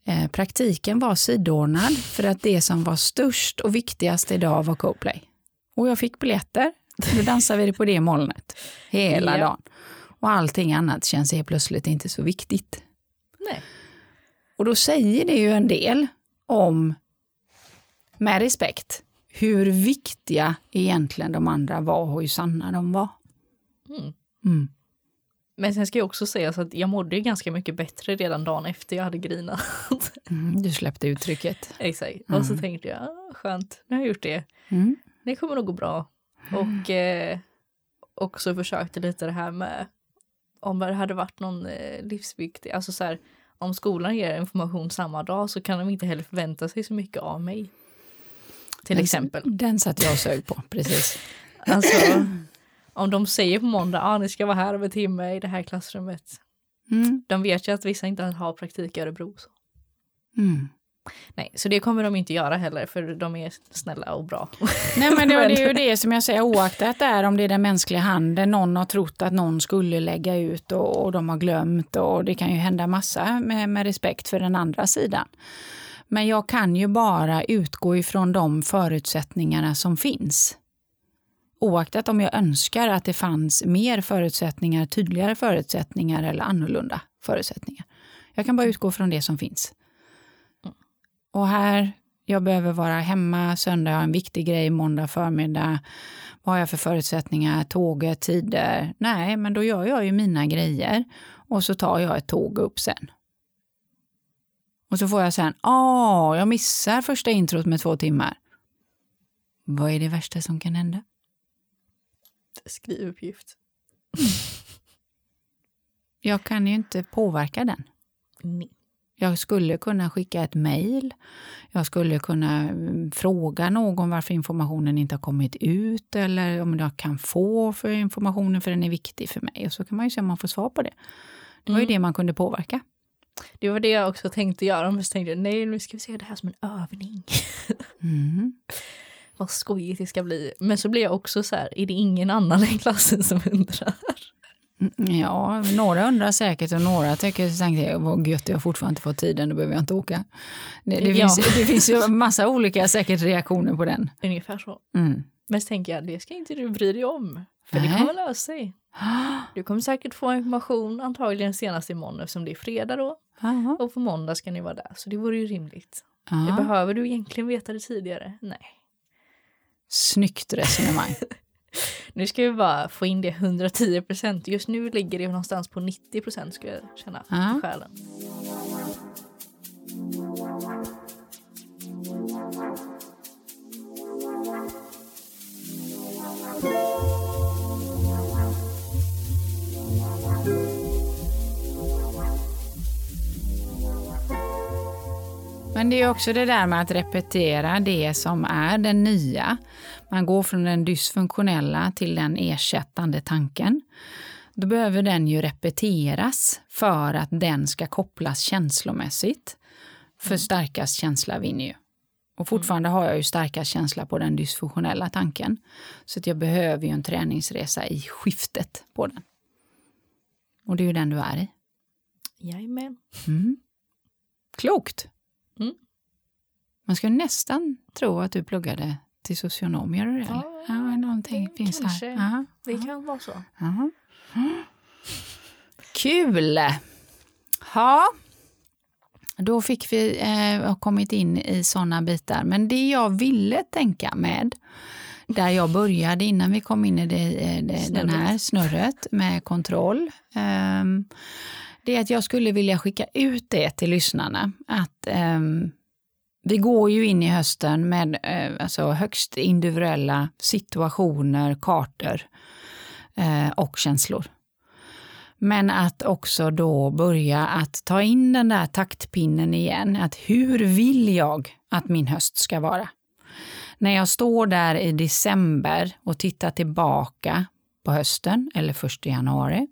S2: eh, praktiken var sidoordnad för att det som var störst och viktigast idag var Coplay. Och jag fick biljetter. Då dansade vi på det molnet hela
S1: Ja.
S2: dagen. Och allting annat känns helt plötsligt inte så viktigt.
S1: Nej.
S2: Och då säger det ju en del om, med respekt, hur viktiga egentligen de andra var och hur sanna de var.
S1: Mm.
S2: Mm.
S1: Men sen ska jag också säga så att jag mådde ju ganska mycket bättre redan dagen efter jag hade grinat. *laughs*
S2: Mm, du släppte uttrycket.
S1: Exakt. Och så tänkte jag, ah, skönt, nu har jag gjort det.
S2: Mm.
S1: Det kommer nog gå bra. Och eh, också försökte lite det här med om det hade varit någon eh, livsviktig, alltså så här, om skolan ger information samma dag så kan de inte heller förvänta sig så mycket av mig. Till
S2: Den-
S1: exempel.
S2: Den satt jag och sög på, precis.
S1: Alltså, *clears throat* om de säger på måndag, ah, ni ska vara här om en timme i det här klassrummet.
S2: Mm.
S1: De vet ju att vissa inte har praktik i Örebro. Så.
S2: Mm.
S1: Nej, så det kommer de inte göra heller för de är snälla och bra.
S2: Nej men *laughs* det, är ju det som jag säger, oaktat där om det är den mänskliga handen, någon har trott att någon skulle lägga ut och, och de har glömt och det kan ju hända massa med, med respekt för den andra sidan. Men jag kan ju bara utgå ifrån de förutsättningarna som finns. Oaktat om jag önskar att det fanns mer förutsättningar, tydligare förutsättningar eller annorlunda förutsättningar. Jag kan bara utgå från det som finns. Och här, jag behöver vara hemma söndag, har en viktig grej måndag förmiddag. Vad har jag för förutsättningar? Tåget, tider? Nej, men då gör jag ju mina grejer och så tar jag ett tåg upp sen. Och så får jag sen, åh, jag missar första introt med två timmar. Vad är det värsta som kan hända?
S1: Skrivuppgift.
S2: Jag kan ju inte påverka den.
S1: Nej.
S2: Jag skulle kunna skicka ett mejl. Jag skulle kunna mm, fråga någon varför informationen inte har kommit ut eller om jag kan få för informationen för den är viktig för mig. Och så kan man ju se om man får svar på det. Det var ju
S1: Mm.
S2: det man kunde påverka.
S1: Det var det jag också tänkte göra, men så tänkte jag nej, nu ska vi se det här som en övning.
S2: Mm. *laughs*
S1: Vad skojigt det ska bli. Men så blir jag också så här, är det ingen annan i klassen som undrar?
S2: Mm, Ja, några undrar säkert och några tycker tänkte vad gött, jag har fortfarande inte fått tiden, då behöver jag inte åka. Det, det,
S1: Ja.
S2: finns, det finns ju massa olika säkert reaktioner på den.
S1: Ungefär så.
S2: Mm.
S1: Men så tänker jag, det ska inte du bry dig om. För
S2: Nej.
S1: det kommer lösa sig. *gasps* Du kommer säkert få information, antagligen senast imorgon eftersom det är fredag då.
S2: Jaha.
S1: Och på måndag ska ni vara där, så det vore ju rimligt.
S2: Ja.
S1: Behöver du egentligen veta det tidigare? Nej.
S2: Snyggt resonemang. *laughs*
S1: Nu ska vi bara få in det 110 procent. Just nu ligger det någonstans på 90 procent skulle jag känna i själen.
S2: Men det är också det där med att repetera det som är den nya. Man går från den dysfunktionella till den ersättande tanken. Då behöver den ju repeteras för att den ska kopplas känslomässigt. För mm. starkast känsla vinner ju. Och fortfarande har jag ju starkast känsla på den dysfunktionella tanken. Så att jag behöver ju en träningsresa i skiftet på den. Och det är ju den du är i.
S1: Jajamän.
S2: Mm. Klokt! Mm. Man ska nästan tro att du pluggade till socionom, gör du det? Ja, ja någonting finns kanske. här. Aha,
S1: det aha. kan vara så.
S2: Aha. Kul! Ja, då fick vi eh, kommit in i sådana bitar. Men det jag ville tänka med, där jag började innan vi kom in i det, eh, det, den här snurret med kontroll, eh, det är att jag skulle vilja skicka ut det till lyssnarna. Att eh, vi går ju in i hösten med eh, alltså högst individuella situationer, kartor eh, och känslor. Men att också då börja att ta in den där taktpinnen igen. Att hur vill jag att min höst ska vara? När jag står där i december och tittar tillbaka på hösten eller första januari.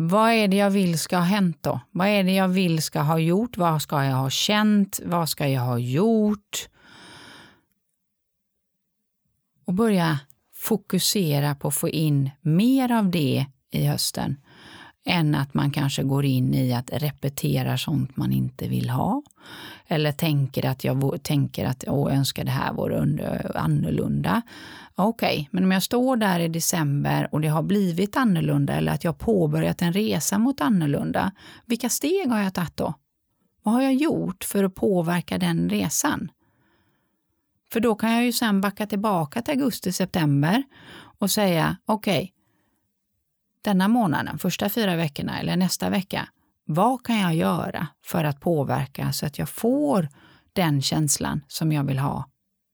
S2: Vad är det jag vill ska ha hänt då? Vad är det jag vill ska ha gjort? Vad ska jag ha känt? Vad ska jag ha gjort? Och börja fokusera på att få in mer av det i hösten än att man kanske går in i att repetera sånt man inte vill ha. Eller tänker att jag tänker att jag önskar det här vore annorlunda. Okej, okay, men om jag står där i december och det har blivit annorlunda eller att jag påbörjat en resa mot annorlunda, vilka steg har jag tagit då? Vad har jag gjort för att påverka den resan? För då kan jag ju sen backa tillbaka till augusti-september och säga okej, okay, denna månaden, första fyra veckorna eller nästa vecka, vad kan jag göra för att påverka så att jag får den känslan som jag vill ha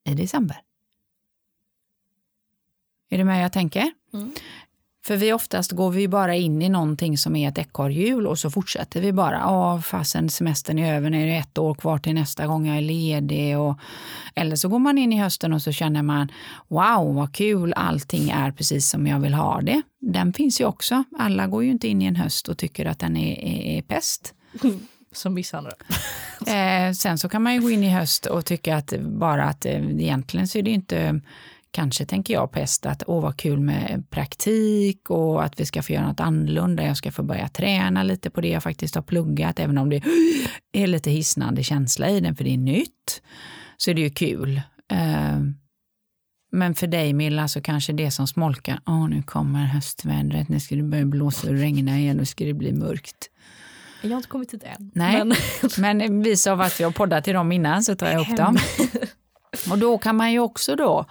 S2: i december? Är du med jag tänker? Mm. För vi oftast går vi bara in i någonting som är ett ekorrhjul och så fortsätter vi bara. Ja, fasen semestern är över, nu är det ett år kvar till nästa gång jag är ledig. Och, eller så går man in i hösten och så känner man wow vad kul, allting är precis som jag vill ha det. Den finns ju också. Alla går ju inte in i en höst och tycker att den är, är, är pest. *laughs*
S1: Som vissa andra. *laughs*
S2: eh, sen så kan man ju gå in i höst och tycka att bara att eh, egentligen så är det inte Kanske tänker jag på häst att åh vad kul med praktik och att vi ska få göra något annorlunda. Jag ska få börja träna lite på det jag faktiskt har pluggat, även om det *gasps* är lite hisnande känsla i den för det är nytt. Så är det ju kul. Eh, men för dig Milla så kanske det som smolkar, åh nu kommer höstvädret, nu ska det börja blåsa och regna igen, nu ska det bli mörkt.
S1: Jag har inte kommit dit än.
S2: Nej, men, *laughs* men vis av att vi har poddat till dem innan så tar jag upp dem. Och då kan man ju också då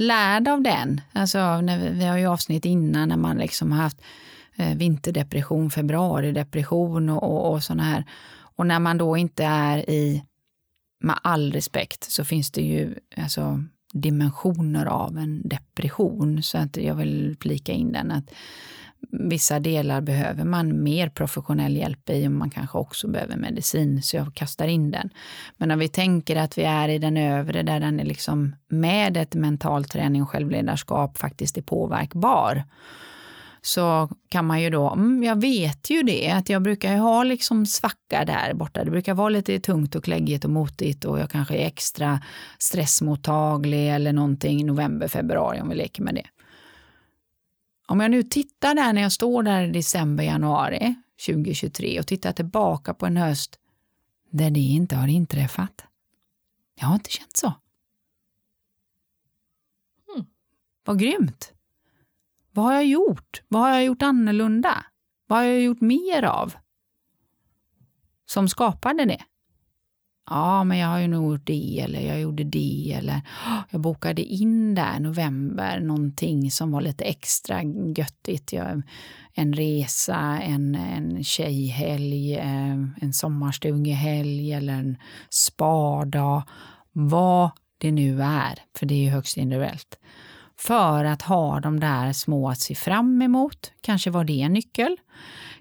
S2: lärd av den. Alltså, när vi, vi har ju avsnitt innan när man liksom har haft eh, vinterdepression, februaridepression och, och, och sådana här. Och när man då inte är i, med all respekt, så finns det ju alltså, dimensioner av en depression. Så att jag vill flika in den. att Vissa delar behöver man mer professionell hjälp i och man kanske också behöver medicin, så jag kastar in den. Men när vi tänker att vi är i den övre, där den är liksom med ett mental träning och självledarskap faktiskt är påverkbar, så kan man ju då, mm, jag vet ju det, att jag brukar ju ha liksom svacka där borta. Det brukar vara lite tungt och kläggigt och motigt och jag kanske är extra stressmottaglig eller någonting i november, februari om vi leker med det. Om jag nu tittar där när jag står där i december, januari 2023 och tittar tillbaka på en höst där det inte har inträffat. Jag har inte känt så. Mm. Vad grymt! Vad har jag gjort? Vad har jag gjort annorlunda? Vad har jag gjort mer av? Som skapade det? Ja, men jag har ju nog gjort det eller jag gjorde det eller jag bokade in där november någonting som var lite extra göttigt. Jag, en resa, en, en tjejhelg, eh, en sommarstugehelg eller en spadag. Vad det nu är, för det är ju högst individuellt. för att ha de där små att se fram emot. Kanske var det en nyckel.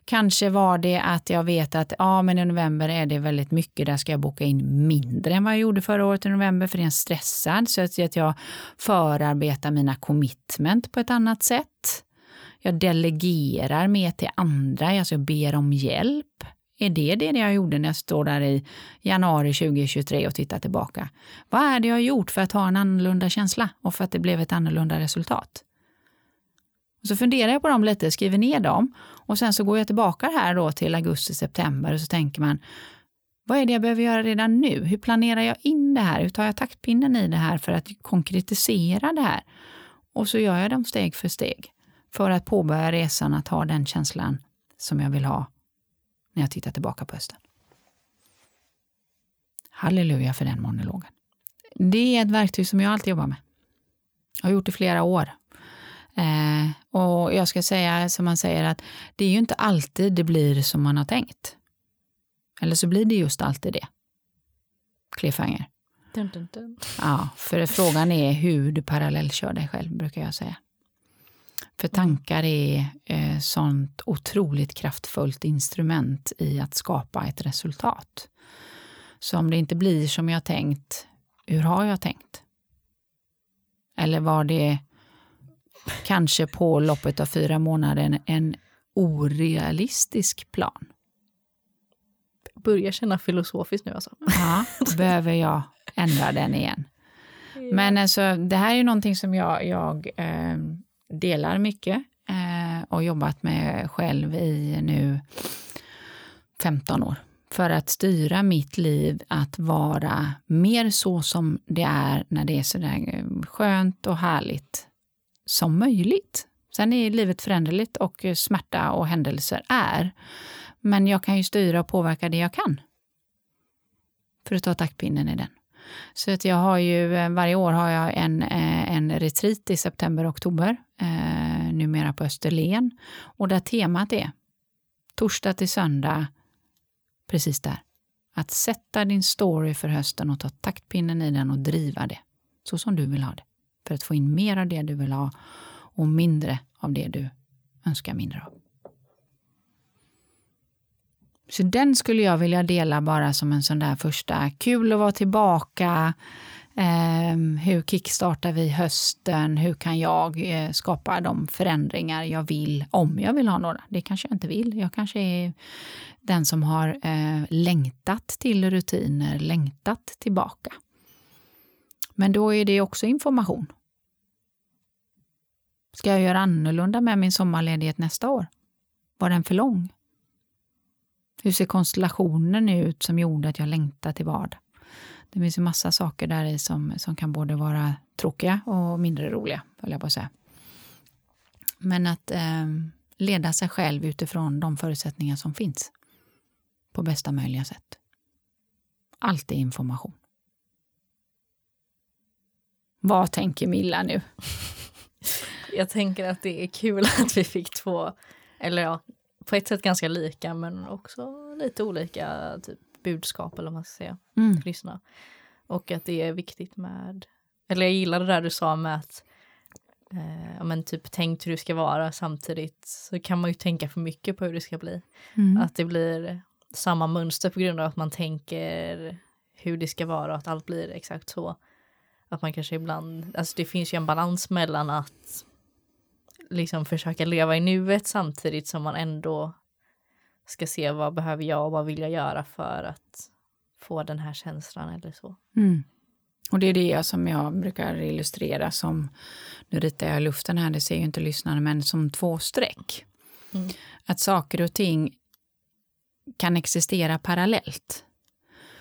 S2: Kanske var det att jag vet att ja, men i november är det väldigt mycket, där ska jag boka in mindre än vad jag gjorde förra året i november, för det är en stressad, så att jag förarbetar mina commitment på ett annat sätt. Jag delegerar mer till andra, alltså jag ber om hjälp. Är det det jag gjorde när jag står där i januari 2023 och tittar tillbaka? Vad är det jag har gjort för att ha en annorlunda känsla och för att det blev ett annorlunda resultat? Och så funderar jag på dem lite, skriver ner dem och sen så går jag tillbaka här då till augusti, september och så tänker man vad är det jag behöver göra redan nu? Hur planerar jag in det här? Hur tar jag taktpinnen i det här för att konkretisera det här? Och så gör jag dem steg för steg för att påbörja resan att ha den känslan som jag vill ha när jag tittar tillbaka på hösten. Halleluja för den monologen. Det är ett verktyg som jag alltid jobbar med. Jag har gjort det i flera år. Eh, och jag ska säga som man säger att det är ju inte alltid det blir som man har tänkt. Eller så blir det just alltid det. Cliffhanger.
S1: Dun, dun, dun.
S2: Ja, för frågan är hur du parallellkör dig själv, brukar jag säga. För tankar är eh, sånt otroligt kraftfullt instrument i att skapa ett resultat. Så om det inte blir som jag tänkt, hur har jag tänkt? Eller var det kanske på loppet av fyra månader en, orealistisk plan?
S1: Börjar känna filosofiskt nu alltså.
S2: Ja, behöver jag ändra den igen. Men alltså, det här är ju någonting som jag, jag eh, delar mycket eh, och jobbat med själv i nu 15 år. För att styra mitt liv att vara mer så som det är när det är så där skönt och härligt som möjligt. Sen är livet föränderligt och smärta och händelser är. Men jag kan ju styra och påverka det jag kan. För att ta taktpinnen i den. Så att jag har ju, eh, varje år har jag en, eh, en retreat i september och oktober, eh, numera på Österlen. Och där temat är torsdag till söndag, precis där. Att sätta din story för hösten och ta taktpinnen i den och driva det så som du vill ha det. För att få in mer av det du vill ha och mindre av det du önskar mindre av. Så den skulle jag vilja dela bara som en sån där första, kul att vara tillbaka, eh, hur kickstartar vi hösten, hur kan jag eh, skapa de förändringar jag vill, om jag vill ha några. Det kanske jag inte vill, jag kanske är den som har eh, längtat till rutiner, längtat tillbaka. Men då är det också information. Ska jag göra annorlunda med min sommarledighet nästa år? Var den för lång? Hur ser konstellationen ut som gjorde att jag längtar till vad? Det finns ju massa saker där i som, som kan både vara tråkiga och mindre roliga, höll jag på att säga. Men att eh, leda sig själv utifrån de förutsättningar som finns på bästa möjliga sätt. Allt är information. Vad tänker Milla nu?
S1: Jag tänker att det är kul *laughs* att vi fick två, eller ja, på ett sätt ganska lika men också lite olika typ budskap eller vad man ska säga
S2: Mm.
S1: lyssna. Och att det är viktigt med, eller jag gillar det där du sa med att eh, ja, men typ tänk hur det ska vara samtidigt så kan man ju tänka för mycket på hur det ska bli.
S2: Mm.
S1: Att det blir samma mönster på grund av att man tänker hur det ska vara och att allt blir exakt så. Att man kanske ibland, alltså det finns ju en balans mellan att liksom försöka leva i nuet samtidigt som man ändå ska se vad behöver jag och vad vill jag göra för att få den här känslan eller så.
S2: Mm. Och det är det som jag brukar illustrera som, nu ritar jag luften här, det ser ju inte lyssnarna, men som två streck.
S1: Mm.
S2: Att saker och ting kan existera parallellt.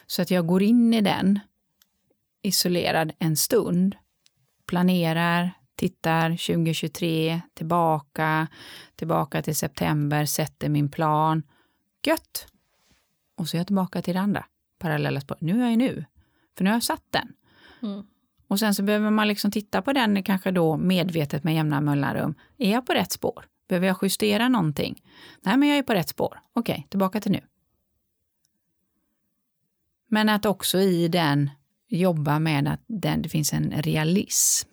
S2: Så att jag går in i den isolerad en stund, planerar, tittar 2023, tillbaka, tillbaka till september, sätter min plan. Gött! Och så är jag tillbaka till det andra parallella spår. Nu är jag nu, för nu har jag satt den.
S1: Mm.
S2: Och sen så behöver man liksom titta på den kanske då medvetet med jämna mellanrum. Är jag på rätt spår? Behöver jag justera någonting? Nej, men jag är på rätt spår. Okej, tillbaka till nu. Men att också i den jobba med att den, det finns en realism.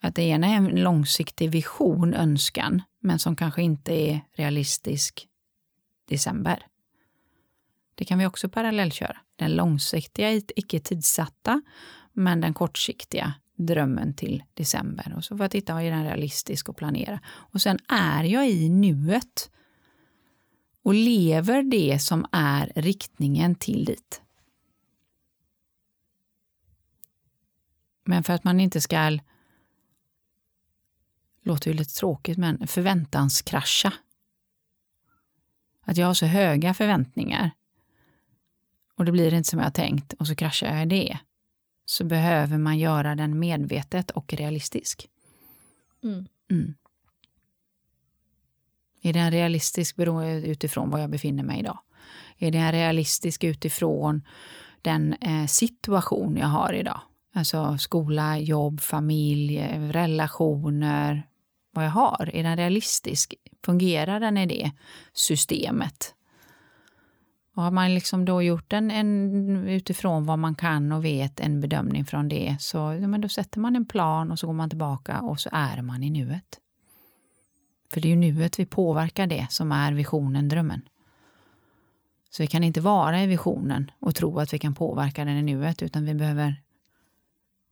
S2: Att det ena är en långsiktig vision, önskan, men som kanske inte är realistisk december. Det kan vi också parallellköra. Den långsiktiga, icke tidsatta, men den kortsiktiga drömmen till december. Och så får jag titta, är den realistisk och planera? Och sen är jag i nuet och lever det som är riktningen till dit. Men för att man inte ska, låter ju lite tråkigt, men förväntanskrascha. Att jag har så höga förväntningar och det blir inte som jag har tänkt och så kraschar jag i det. Så behöver man göra den medvetet och realistisk.
S1: Mm.
S2: Mm. Är den realistisk utifrån var jag befinner mig idag? Är den realistisk utifrån den eh, situation jag har idag? Alltså skola, jobb, familj, relationer, vad jag har. Är den realistisk? Fungerar den i det systemet? Och har man liksom då gjort en, en, utifrån vad man kan och vet en bedömning från det så ja, men då sätter man en plan och så går man tillbaka och så är man i nuet. För det är ju nuet vi påverkar det som är visionen, drömmen. Så vi kan inte vara i visionen och tro att vi kan påverka den i nuet utan vi behöver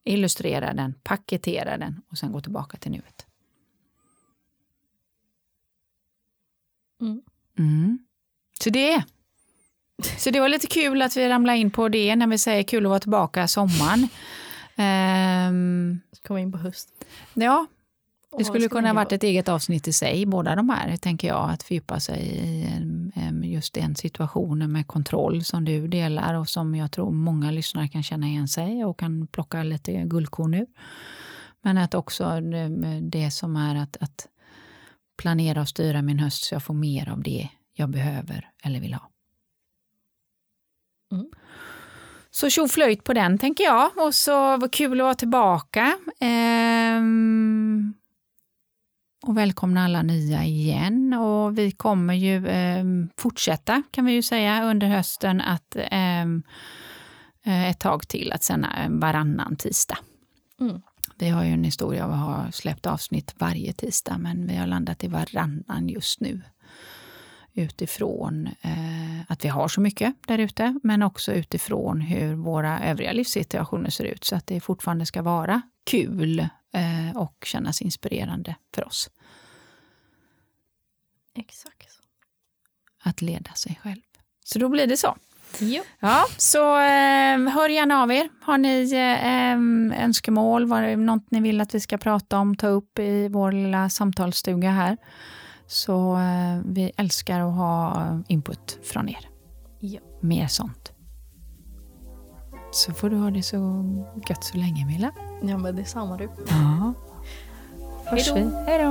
S2: illustrera den, paketera den och sen gå tillbaka till nuet.
S1: Mm.
S2: Mm. Så det. Så det var lite kul att vi ramlade in på det när vi säger kul att vara tillbaka sommaren. *laughs* Um,
S1: Komma in på höst.
S2: Ja, det skulle
S1: ska
S2: kunna varit ett eget avsnitt i sig, båda de här, tänker jag, att fördjupa sig i just den situationen med kontroll som du delar och som jag tror många lyssnare kan känna igen sig och kan plocka lite guldkorn ur. Men att också det- det som är att, att planera och styra min höst så jag får mer av det jag behöver eller vill ha.
S1: Mm.
S2: Så tjoflöjt på den tänker jag. Och så var kul att vara tillbaka. Ehm, och välkomna alla nya igen. Och vi kommer ju ehm, fortsätta kan vi ju säga under hösten att ehm, eh, ett tag till att sända varannan tisdag.
S1: Mm.
S2: Vi har ju en historia av att ha släppt avsnitt varje tisdag men vi har landat i varannan just nu. Utifrån eh, att vi har så mycket där ute men också utifrån hur våra övriga livssituationer ser ut så att det fortfarande ska vara kul eh, och kännas inspirerande för oss
S1: Exakt.
S2: att leda sig själv. Så då blir det så.
S1: Jo.
S2: Ja, så eh, hör gärna av er. Har ni eh, önskemål, var det något ni vill att vi ska prata om, ta upp i vår lilla samtalsstuga här. Så eh, vi älskar att ha input från er.
S1: Ja.
S2: Mer sånt. Så får du ha det så gött så länge, Milla.
S1: ja, men det är samma du.
S2: Ja. Hörs vi. Hej då!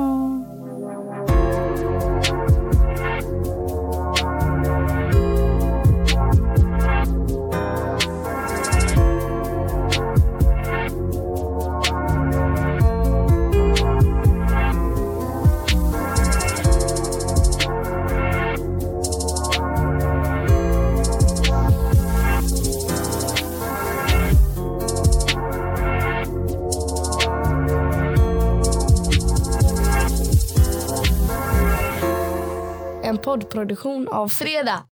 S3: Poddproduktion av Fredag.